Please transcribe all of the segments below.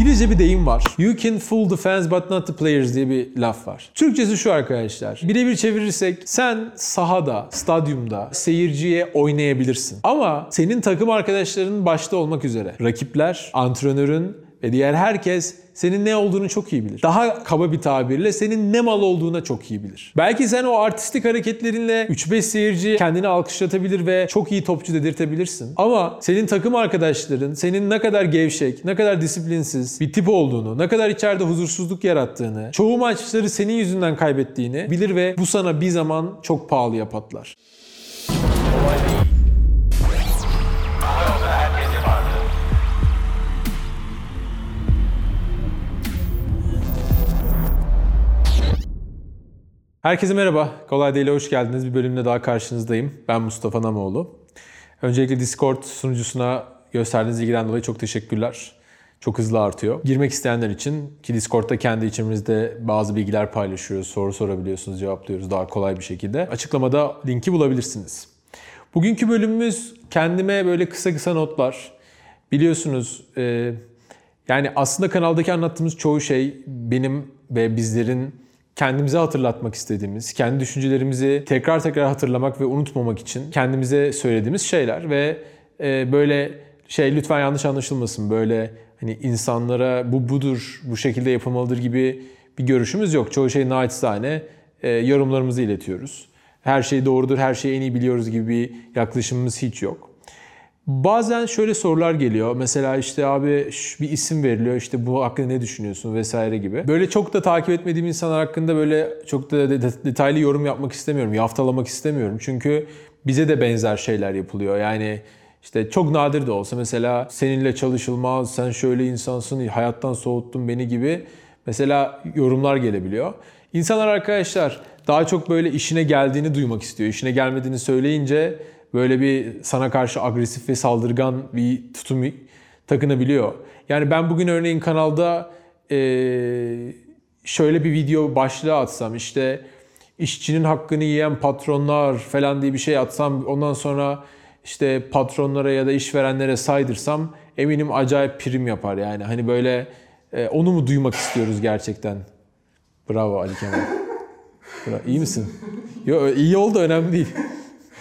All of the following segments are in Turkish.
İngilizce bir deyim var. You can fool the fans but not the players diye bir laf var. Türkçesi şu arkadaşlar. Birebir çevirirsek sen sahada, stadyumda seyirciye oynayabilirsin. Ama senin takım arkadaşların başta olmak üzere rakipler, antrenörün ve diğer herkes senin ne olduğunu çok iyi bilir. Daha kaba bir tabirle senin ne mal olduğuna çok iyi bilir. Belki sen o artistik hareketlerinle 3-5 seyirci kendini alkışlatabilir ve çok iyi topçu dedirtebilirsin. Ama senin takım arkadaşların senin ne kadar gevşek, ne kadar disiplinsiz bir tip olduğunu, ne kadar içeride huzursuzluk yarattığını, çoğu maçları senin yüzünden kaybettiğini bilir ve bu sana bir zaman çok pahalıya patlar. Herkese merhaba. Kolay Değil'e hoş geldiniz. Bir bölümde daha karşınızdayım. Ben Mustafa Namoğlu. Öncelikle Discord sunucusuna gösterdiğiniz ilgiden dolayı çok teşekkürler. Çok hızlı artıyor. Girmek isteyenler için ki Discord'da kendi içimizde bazı bilgiler paylaşıyoruz. Soru sorabiliyorsunuz, cevaplıyoruz daha kolay bir şekilde. Açıklamada linki bulabilirsiniz. Bugünkü bölümümüz kendime böyle kısa kısa notlar. Biliyorsunuz e, yani aslında kanaldaki anlattığımız çoğu şey benim ve bizlerin kendimize hatırlatmak istediğimiz, kendi düşüncelerimizi tekrar tekrar hatırlamak ve unutmamak için kendimize söylediğimiz şeyler ve e, böyle şey lütfen yanlış anlaşılmasın böyle hani insanlara bu budur, bu şekilde yapılmalıdır gibi bir görüşümüz yok. Çoğu şey naçizane e, yorumlarımızı iletiyoruz. Her şey doğrudur, her şeyi en iyi biliyoruz gibi bir yaklaşımımız hiç yok. Bazen şöyle sorular geliyor. Mesela işte abi bir isim veriliyor. İşte bu hakkında ne düşünüyorsun vesaire gibi. Böyle çok da takip etmediğim insanlar hakkında böyle çok da detaylı yorum yapmak istemiyorum. Yaftalamak istemiyorum. Çünkü bize de benzer şeyler yapılıyor. Yani işte çok nadir de olsa mesela seninle çalışılmaz, sen şöyle insansın, hayattan soğuttun beni gibi mesela yorumlar gelebiliyor. İnsanlar arkadaşlar daha çok böyle işine geldiğini duymak istiyor. İşine gelmediğini söyleyince böyle bir sana karşı agresif ve saldırgan bir tutum takınabiliyor. Yani ben bugün örneğin kanalda e, şöyle bir video başlığı atsam işte işçinin hakkını yiyen patronlar falan diye bir şey atsam ondan sonra işte patronlara ya da işverenlere saydırsam eminim acayip prim yapar yani. Hani böyle e, onu mu duymak istiyoruz gerçekten? Bravo Ali Kemal. Bravo. İyi misin? Yo iyi oldu önemli değil.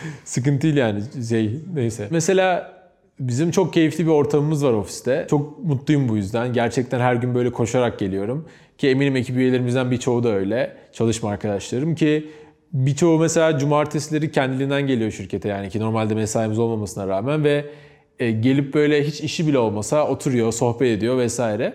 Sıkıntı değil yani şey neyse. Mesela bizim çok keyifli bir ortamımız var ofiste. Çok mutluyum bu yüzden. Gerçekten her gün böyle koşarak geliyorum. Ki eminim ekip üyelerimizden birçoğu da öyle. Çalışma arkadaşlarım ki birçoğu mesela cumartesileri kendiliğinden geliyor şirkete yani ki normalde mesaimiz olmamasına rağmen ve e, gelip böyle hiç işi bile olmasa oturuyor, sohbet ediyor vesaire.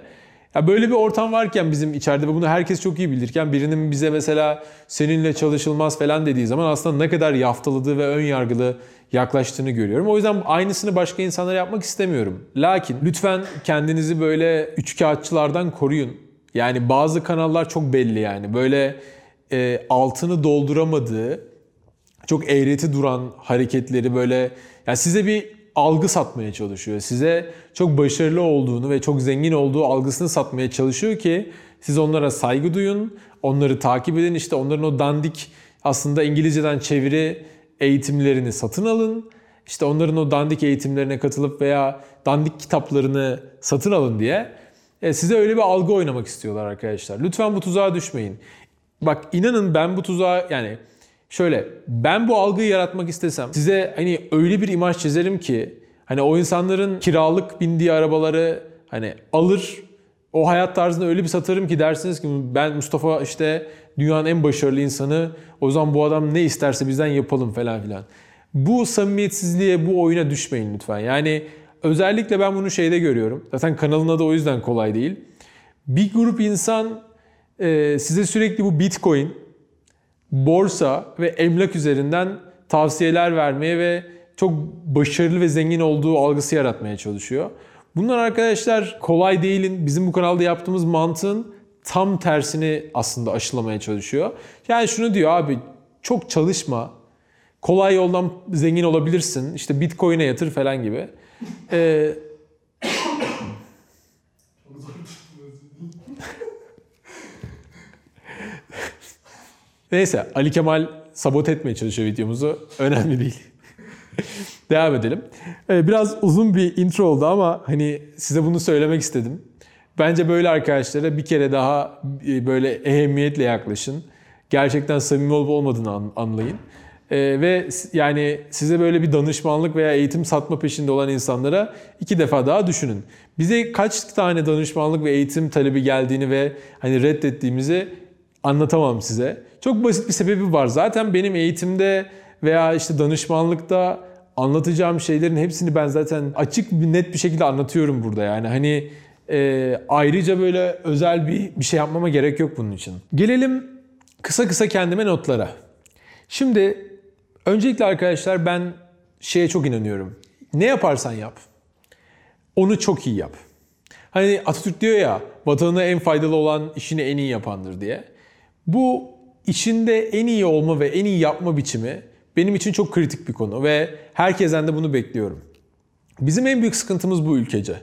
Ya böyle bir ortam varken bizim içeride ve bunu herkes çok iyi bilirken birinin bize mesela seninle çalışılmaz falan dediği zaman aslında ne kadar yaftaladığı ve ön yargılı yaklaştığını görüyorum. O yüzden aynısını başka insanlara yapmak istemiyorum. Lakin lütfen kendinizi böyle üçkağıtçılardan koruyun. Yani bazı kanallar çok belli yani. Böyle e, altını dolduramadığı, çok eğreti duran hareketleri böyle yani size bir algı satmaya çalışıyor. Size çok başarılı olduğunu ve çok zengin olduğu algısını satmaya çalışıyor ki siz onlara saygı duyun, onları takip edin. İşte onların o dandik aslında İngilizceden çeviri eğitimlerini satın alın. İşte onların o dandik eğitimlerine katılıp veya dandik kitaplarını satın alın diye e, size öyle bir algı oynamak istiyorlar arkadaşlar. Lütfen bu tuzağa düşmeyin. Bak inanın ben bu tuzağa yani Şöyle ben bu algıyı yaratmak istesem size hani öyle bir imaj çizerim ki hani o insanların kiralık bindiği arabaları hani alır o hayat tarzını öyle bir satarım ki dersiniz ki ben Mustafa işte dünyanın en başarılı insanı o zaman bu adam ne isterse bizden yapalım falan filan. Bu samimiyetsizliğe bu oyuna düşmeyin lütfen. Yani özellikle ben bunu şeyde görüyorum. Zaten kanalın adı o yüzden kolay değil. Bir grup insan size sürekli bu bitcoin borsa ve emlak üzerinden tavsiyeler vermeye ve çok başarılı ve zengin olduğu algısı yaratmaya çalışıyor. Bunlar arkadaşlar kolay değilin. Bizim bu kanalda yaptığımız mantığın tam tersini aslında aşılamaya çalışıyor. Yani şunu diyor abi çok çalışma. Kolay yoldan zengin olabilirsin. İşte bitcoin'e yatır falan gibi. Ee, Neyse Ali Kemal sabot etmeye çalışıyor videomuzu. Önemli değil. Devam edelim. Ee, biraz uzun bir intro oldu ama hani size bunu söylemek istedim. Bence böyle arkadaşlara bir kere daha e, böyle ehemmiyetle yaklaşın. Gerçekten samimi olup olmadığını an- anlayın. Ee, ve yani size böyle bir danışmanlık veya eğitim satma peşinde olan insanlara iki defa daha düşünün. Bize kaç tane danışmanlık ve eğitim talebi geldiğini ve hani reddettiğimizi anlatamam size. Çok basit bir sebebi var. Zaten benim eğitimde veya işte danışmanlıkta anlatacağım şeylerin hepsini ben zaten açık net bir şekilde anlatıyorum burada. Yani hani e, ayrıca böyle özel bir bir şey yapmama gerek yok bunun için. Gelelim kısa kısa kendime notlara. Şimdi öncelikle arkadaşlar ben şeye çok inanıyorum. Ne yaparsan yap. Onu çok iyi yap. Hani Atatürk diyor ya vatanına en faydalı olan işini en iyi yapandır diye. Bu içinde en iyi olma ve en iyi yapma biçimi benim için çok kritik bir konu ve herkesten de bunu bekliyorum. Bizim en büyük sıkıntımız bu ülkece.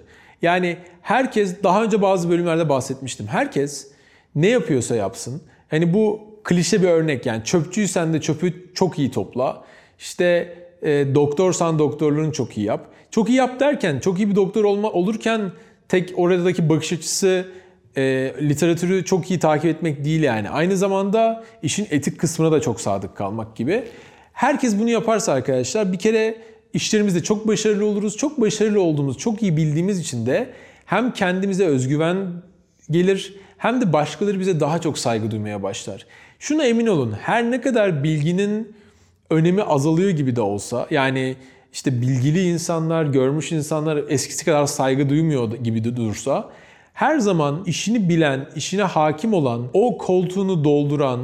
Yani herkes daha önce bazı bölümlerde bahsetmiştim. Herkes ne yapıyorsa yapsın. Hani bu klişe bir örnek yani çöpçüysen de çöpü çok iyi topla. İşte e, doktorsan doktorluğunu çok iyi yap. Çok iyi yap derken çok iyi bir doktor olma olurken tek oradaki bakış açısı e, literatürü çok iyi takip etmek değil yani. Aynı zamanda işin etik kısmına da çok sadık kalmak gibi. Herkes bunu yaparsa arkadaşlar bir kere işlerimizde çok başarılı oluruz. Çok başarılı olduğumuz, çok iyi bildiğimiz için de hem kendimize özgüven gelir hem de başkaları bize daha çok saygı duymaya başlar. Şuna emin olun her ne kadar bilginin önemi azalıyor gibi de olsa yani işte bilgili insanlar, görmüş insanlar eskisi kadar saygı duymuyor gibi de dursa her zaman işini bilen, işine hakim olan, o koltuğunu dolduran,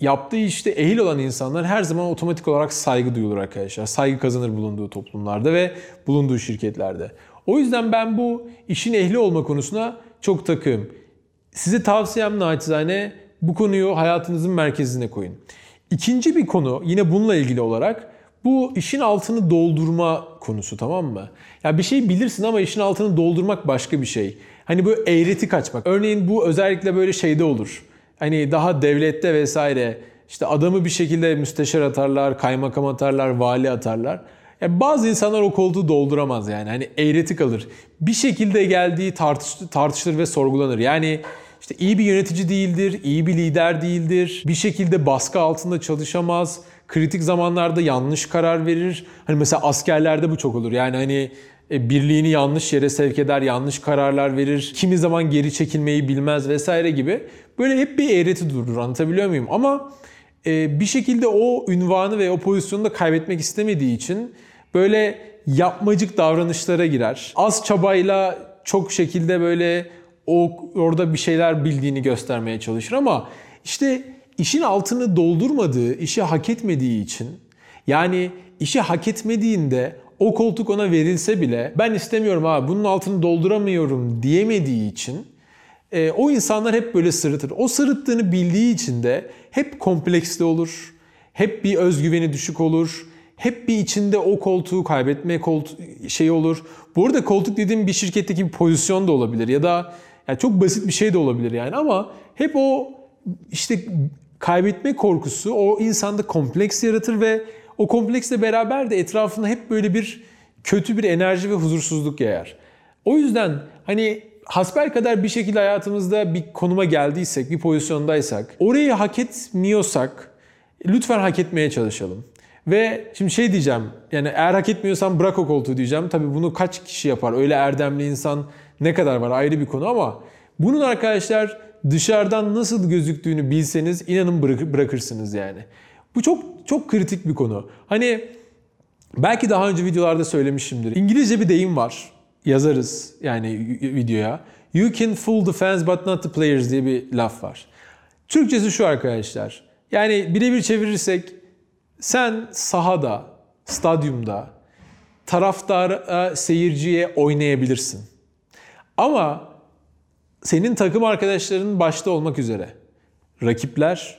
yaptığı işte ehil olan insanlar her zaman otomatik olarak saygı duyulur arkadaşlar. Saygı kazanır bulunduğu toplumlarda ve bulunduğu şirketlerde. O yüzden ben bu işin ehli olma konusuna çok takığım. Size tavsiyem naçizane bu konuyu hayatınızın merkezine koyun. İkinci bir konu yine bununla ilgili olarak bu işin altını doldurma konusu tamam mı? Ya bir şey bilirsin ama işin altını doldurmak başka bir şey. Hani bu eğreti kaçmak. Örneğin bu özellikle böyle şeyde olur. Hani daha devlette vesaire işte adamı bir şekilde müsteşar atarlar, kaymakam atarlar, vali atarlar. Ya bazı insanlar o koltuğu dolduramaz yani. Hani eğreti kalır. Bir şekilde geldiği tartış, tartışılır ve sorgulanır. Yani işte iyi bir yönetici değildir, iyi bir lider değildir. Bir şekilde baskı altında çalışamaz. Kritik zamanlarda yanlış karar verir. Hani mesela askerlerde bu çok olur. Yani hani e, birliğini yanlış yere sevk eder, yanlış kararlar verir. Kimi zaman geri çekilmeyi bilmez vesaire gibi. Böyle hep bir eğreti durur anlatabiliyor muyum? Ama e, bir şekilde o ünvanı ve o pozisyonu da kaybetmek istemediği için böyle yapmacık davranışlara girer. Az çabayla çok şekilde böyle o orada bir şeyler bildiğini göstermeye çalışır ama işte işin altını doldurmadığı, işi hak etmediği için yani işi hak etmediğinde o koltuk ona verilse bile ben istemiyorum abi bunun altını dolduramıyorum diyemediği için e, o insanlar hep böyle sırıtır. O sırıttığını bildiği için de hep kompleksli olur. Hep bir özgüveni düşük olur. Hep bir içinde o koltuğu kaybetme koltuğu şey olur. Bu arada koltuk dediğim bir şirketteki bir pozisyon da olabilir ya da yani çok basit bir şey de olabilir yani ama hep o işte kaybetme korkusu o insanda kompleks yaratır ve o kompleksle beraber de etrafında hep böyle bir kötü bir enerji ve huzursuzluk yayar. O yüzden hani hasbel kadar bir şekilde hayatımızda bir konuma geldiysek, bir pozisyondaysak, orayı hak etmiyorsak lütfen hak etmeye çalışalım. Ve şimdi şey diyeceğim, yani eğer hak etmiyorsan bırak o koltuğu diyeceğim. Tabii bunu kaç kişi yapar? Öyle erdemli insan ne kadar var ayrı bir konu ama bunun arkadaşlar dışarıdan nasıl gözüktüğünü bilseniz inanın bırak- bırakırsınız yani. Bu çok çok kritik bir konu. Hani belki daha önce videolarda söylemişimdir. İngilizce bir deyim var. Yazarız yani videoya. You can fool the fans but not the players diye bir laf var. Türkçesi şu arkadaşlar. Yani birebir çevirirsek sen sahada, stadyumda taraftara, seyirciye oynayabilirsin. Ama senin takım arkadaşların başta olmak üzere rakipler,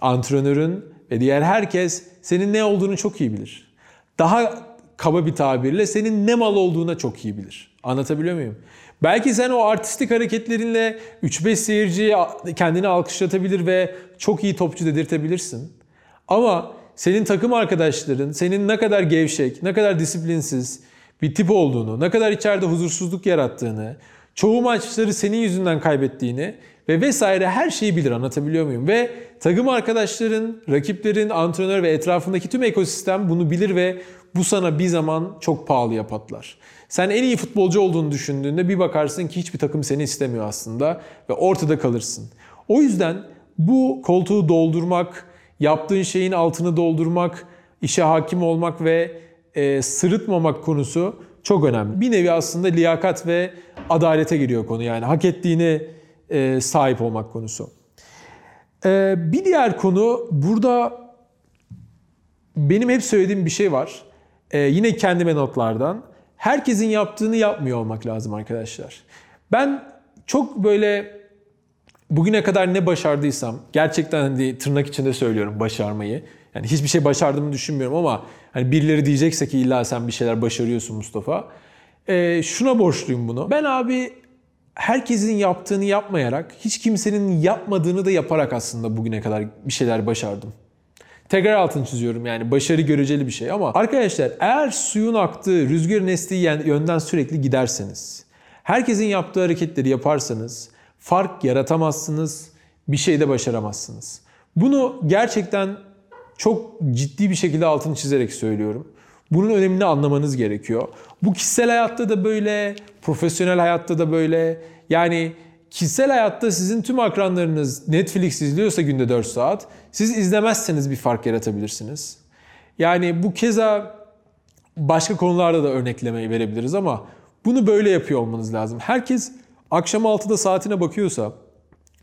antrenörün ve diğer herkes senin ne olduğunu çok iyi bilir. Daha kaba bir tabirle senin ne mal olduğuna çok iyi bilir. Anlatabiliyor muyum? Belki sen o artistik hareketlerinle 3-5 seyirciyi kendini alkışlatabilir ve çok iyi topçu dedirtebilirsin. Ama senin takım arkadaşların senin ne kadar gevşek, ne kadar disiplinsiz bir tip olduğunu, ne kadar içeride huzursuzluk yarattığını, Çoğu maçları senin yüzünden kaybettiğini ve vesaire her şeyi bilir anlatabiliyor muyum? Ve takım arkadaşların, rakiplerin, antrenör ve etrafındaki tüm ekosistem bunu bilir ve bu sana bir zaman çok pahalıya patlar. Sen en iyi futbolcu olduğunu düşündüğünde bir bakarsın ki hiçbir takım seni istemiyor aslında ve ortada kalırsın. O yüzden bu koltuğu doldurmak, yaptığın şeyin altını doldurmak, işe hakim olmak ve e, sırıtmamak konusu çok önemli. Bir nevi aslında liyakat ve adalete giriyor konu yani hak ettiğine e, sahip olmak konusu. E, bir diğer konu burada benim hep söylediğim bir şey var. E, yine kendime notlardan. Herkesin yaptığını yapmıyor olmak lazım arkadaşlar. Ben çok böyle bugüne kadar ne başardıysam gerçekten hani tırnak içinde söylüyorum başarmayı. Yani hiçbir şey başardığımı düşünmüyorum ama hani birileri diyecekse ki illa sen bir şeyler başarıyorsun Mustafa. Ee, şuna borçluyum bunu. Ben abi herkesin yaptığını yapmayarak, hiç kimsenin yapmadığını da yaparak aslında bugüne kadar bir şeyler başardım. Tekrar altını çiziyorum yani başarı göreceli bir şey ama arkadaşlar eğer suyun aktığı, rüzgarın estiği yönden sürekli giderseniz, herkesin yaptığı hareketleri yaparsanız fark yaratamazsınız, bir şey de başaramazsınız. Bunu gerçekten çok ciddi bir şekilde altını çizerek söylüyorum. Bunun önemini anlamanız gerekiyor. Bu kişisel hayatta da böyle, profesyonel hayatta da böyle. Yani kişisel hayatta sizin tüm akranlarınız Netflix izliyorsa günde 4 saat, siz izlemezseniz bir fark yaratabilirsiniz. Yani bu keza başka konularda da örneklemeyi verebiliriz ama bunu böyle yapıyor olmanız lazım. Herkes akşam 6'da saatine bakıyorsa,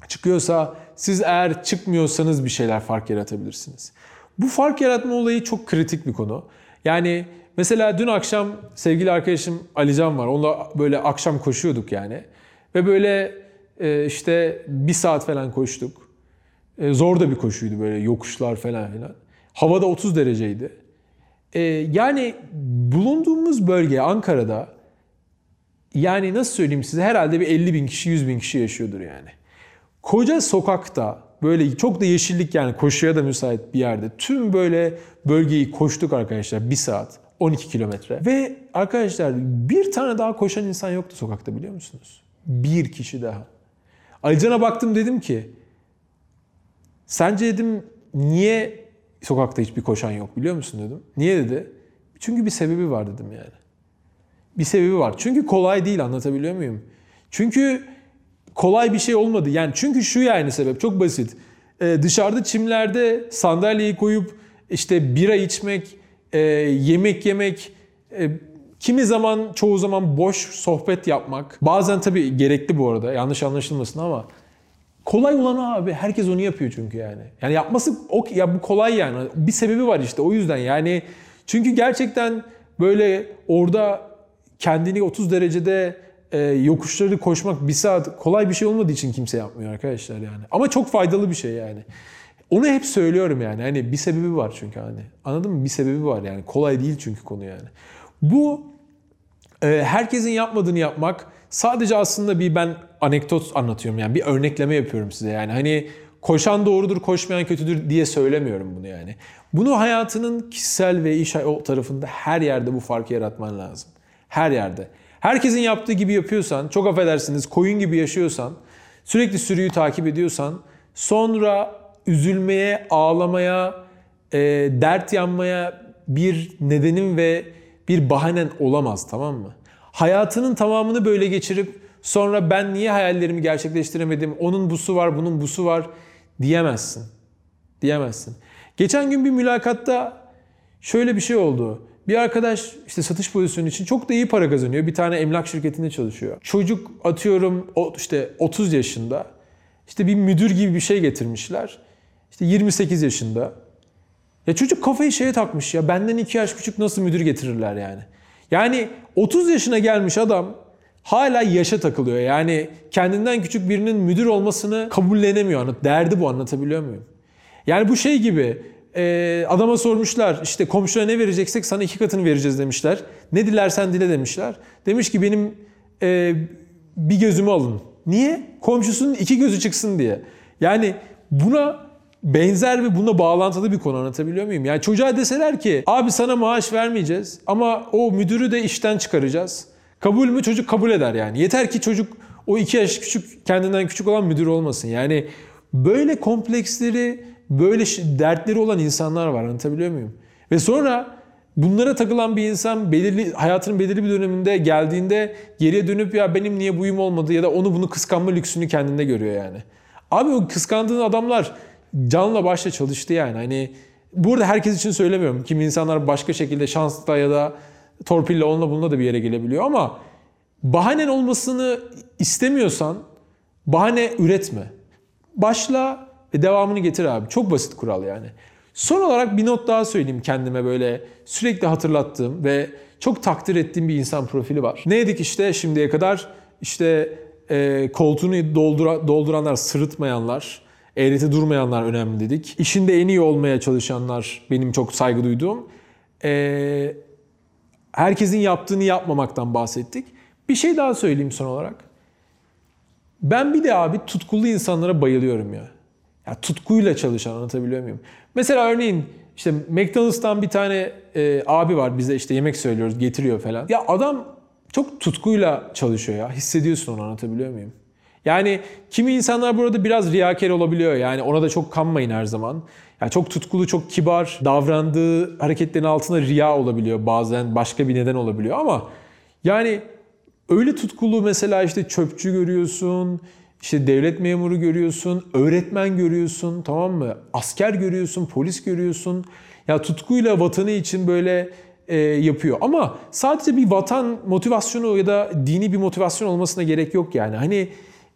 çıkıyorsa siz eğer çıkmıyorsanız bir şeyler fark yaratabilirsiniz. Bu fark yaratma olayı çok kritik bir konu. Yani mesela dün akşam sevgili arkadaşım Alican var. Onunla böyle akşam koşuyorduk yani. Ve böyle e, işte bir saat falan koştuk. E, zor da bir koşuydu böyle yokuşlar falan filan. Havada 30 dereceydi. E, yani bulunduğumuz bölge Ankara'da yani nasıl söyleyeyim size herhalde bir 50 bin kişi 100 bin kişi yaşıyordur yani. Koca sokakta böyle çok da yeşillik yani koşuya da müsait bir yerde tüm böyle bölgeyi koştuk arkadaşlar bir saat 12 kilometre. Ve arkadaşlar bir tane daha koşan insan yoktu sokakta biliyor musunuz? Bir kişi daha. Alican'a baktım dedim ki sence dedim niye sokakta hiçbir koşan yok biliyor musun dedim. Niye dedi? Çünkü bir sebebi var dedim yani. Bir sebebi var. Çünkü kolay değil anlatabiliyor muyum? Çünkü kolay bir şey olmadı. Yani çünkü şu yani sebep çok basit. Ee, dışarıda çimlerde sandalyeyi koyup işte bira içmek, e, yemek yemek, e, kimi zaman çoğu zaman boş sohbet yapmak. Bazen tabii gerekli bu arada yanlış anlaşılmasın ama kolay olan abi. Herkes onu yapıyor çünkü yani. Yani yapması o ya bu kolay yani. Bir sebebi var işte o yüzden yani. Çünkü gerçekten böyle orada kendini 30 derecede e, yokuşları koşmak bir saat kolay bir şey olmadığı için kimse yapmıyor arkadaşlar yani. Ama çok faydalı bir şey yani. Onu hep söylüyorum yani. Hani bir sebebi var çünkü hani. Anladın mı? Bir sebebi var yani. Kolay değil çünkü konu yani. Bu e, herkesin yapmadığını yapmak sadece aslında bir ben anekdot anlatıyorum yani. Bir örnekleme yapıyorum size yani. Hani koşan doğrudur, koşmayan kötüdür diye söylemiyorum bunu yani. Bunu hayatının kişisel ve iş tarafında her yerde bu farkı yaratman lazım. Her yerde. Herkesin yaptığı gibi yapıyorsan, çok affedersiniz koyun gibi yaşıyorsan, sürekli sürüyü takip ediyorsan, sonra üzülmeye, ağlamaya, e, dert yanmaya bir nedenin ve bir bahanen olamaz tamam mı? Hayatının tamamını böyle geçirip sonra ben niye hayallerimi gerçekleştiremedim, onun busu var, bunun busu var diyemezsin. Diyemezsin. Geçen gün bir mülakatta şöyle bir şey oldu. Bir arkadaş işte satış pozisyonu için çok da iyi para kazanıyor. Bir tane emlak şirketinde çalışıyor. Çocuk atıyorum işte 30 yaşında. İşte bir müdür gibi bir şey getirmişler. İşte 28 yaşında. Ya çocuk kafayı şeye takmış ya. Benden 2 yaş küçük nasıl müdür getirirler yani. Yani 30 yaşına gelmiş adam hala yaşa takılıyor. Yani kendinden küçük birinin müdür olmasını kabullenemiyor. Derdi bu anlatabiliyor muyum? Yani bu şey gibi e, adama sormuşlar işte komşuna ne vereceksek sana iki katını vereceğiz demişler. Ne dilersen dile demişler. Demiş ki benim e, bir gözümü alın. Niye? Komşusunun iki gözü çıksın diye. Yani buna benzer ve buna bağlantılı bir konu anlatabiliyor muyum? Yani çocuğa deseler ki abi sana maaş vermeyeceğiz ama o müdürü de işten çıkaracağız. Kabul mü? Çocuk kabul eder yani. Yeter ki çocuk o iki yaş küçük kendinden küçük olan müdür olmasın. Yani böyle kompleksleri, böyle dertleri olan insanlar var. Anlatabiliyor muyum? Ve sonra bunlara takılan bir insan belirli hayatının belirli bir döneminde geldiğinde geriye dönüp ya benim niye buyum olmadı ya da onu bunu kıskanma lüksünü kendinde görüyor yani. Abi o kıskandığın adamlar canla başla çalıştı yani. Hani burada herkes için söylemiyorum. Kimi insanlar başka şekilde şansla ya da torpille onunla bununla da bir yere gelebiliyor ama bahanen olmasını istemiyorsan bahane üretme. Başla ve devamını getir abi. Çok basit kural yani. Son olarak bir not daha söyleyeyim kendime böyle sürekli hatırlattığım ve çok takdir ettiğim bir insan profili var. Neydik işte şimdiye kadar? İşte e, koltuğunu doldura, dolduranlar, sırıtmayanlar, eğreti durmayanlar önemli dedik. İşinde en iyi olmaya çalışanlar benim çok saygı duyduğum. E, herkesin yaptığını yapmamaktan bahsettik. Bir şey daha söyleyeyim son olarak. Ben bir de abi tutkulu insanlara bayılıyorum ya. Ya tutkuyla çalışan anlatabiliyor muyum? Mesela örneğin işte McDonald's'tan bir tane e, abi var bize işte yemek söylüyoruz getiriyor falan. Ya adam çok tutkuyla çalışıyor ya. Hissediyorsun onu anlatabiliyor muyum? Yani kimi insanlar burada biraz riyakar olabiliyor. Yani ona da çok kanmayın her zaman. Yani çok tutkulu, çok kibar davrandığı hareketlerin altında riya olabiliyor. Bazen başka bir neden olabiliyor ama yani öyle tutkulu mesela işte çöpçü görüyorsun, işte devlet memuru görüyorsun, öğretmen görüyorsun, tamam mı? Asker görüyorsun, polis görüyorsun. Ya tutkuyla vatanı için böyle e, yapıyor. Ama sadece bir vatan motivasyonu ya da dini bir motivasyon olmasına gerek yok yani. Hani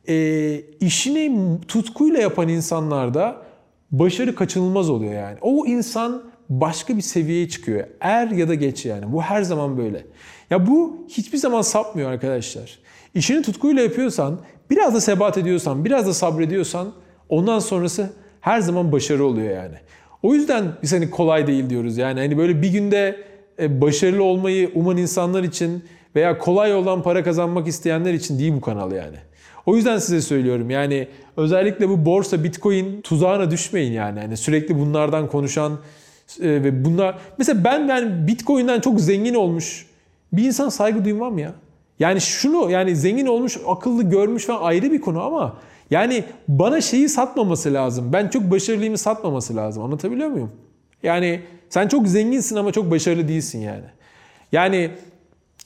e, işini tutkuyla yapan insanlarda başarı kaçınılmaz oluyor yani. O insan başka bir seviyeye çıkıyor. Er ya da geç yani. Bu her zaman böyle. Ya bu hiçbir zaman sapmıyor arkadaşlar. İşini tutkuyla yapıyorsan, biraz da sebat ediyorsan, biraz da sabrediyorsan ondan sonrası her zaman başarı oluyor yani. O yüzden biz hani kolay değil diyoruz yani. Hani böyle bir günde e, başarılı olmayı uman insanlar için veya kolay yoldan para kazanmak isteyenler için değil bu kanal yani. O yüzden size söylüyorum yani özellikle bu borsa, bitcoin tuzağına düşmeyin yani. yani sürekli bunlardan konuşan e, ve bunlar... Mesela ben yani bitcoin'den çok zengin olmuş bir insan saygı duymam ya. Yani şunu yani zengin olmuş, akıllı görmüş falan ayrı bir konu ama yani bana şeyi satmaması lazım. Ben çok başarılıyımı satmaması lazım. Anlatabiliyor muyum? Yani sen çok zenginsin ama çok başarılı değilsin yani. Yani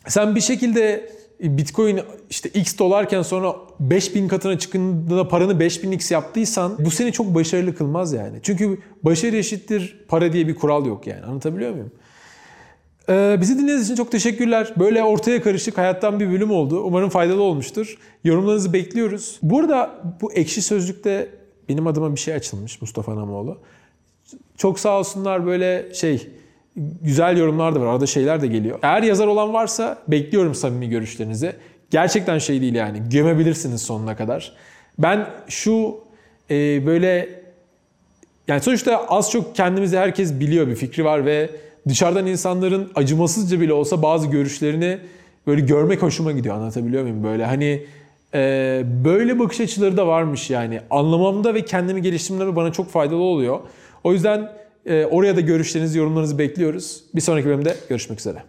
sen bir şekilde Bitcoin işte X dolarken sonra 5000 katına çıktığında paranı 5000x yaptıysan bu seni çok başarılı kılmaz yani. Çünkü başarı eşittir para diye bir kural yok yani. Anlatabiliyor muyum? Ee, bizi dinlediğiniz için çok teşekkürler. Böyle ortaya karışık hayattan bir bölüm oldu. Umarım faydalı olmuştur. Yorumlarınızı bekliyoruz. Bu arada bu ekşi sözlükte benim adıma bir şey açılmış Mustafa Namoğlu. Çok sağ olsunlar böyle şey güzel yorumlar da var. Arada şeyler de geliyor. Eğer yazar olan varsa bekliyorum samimi görüşlerinizi. Gerçekten şey değil yani. Gömebilirsiniz sonuna kadar. Ben şu e, böyle yani sonuçta az çok kendimizi herkes biliyor bir fikri var ve dışarıdan insanların acımasızca bile olsa bazı görüşlerini böyle görmek hoşuma gidiyor. Anlatabiliyor muyum? Böyle hani e, böyle bakış açıları da varmış yani. Anlamamda ve kendimi geliştirmemde bana çok faydalı oluyor. O yüzden e, oraya da görüşlerinizi, yorumlarınızı bekliyoruz. Bir sonraki bölümde görüşmek üzere.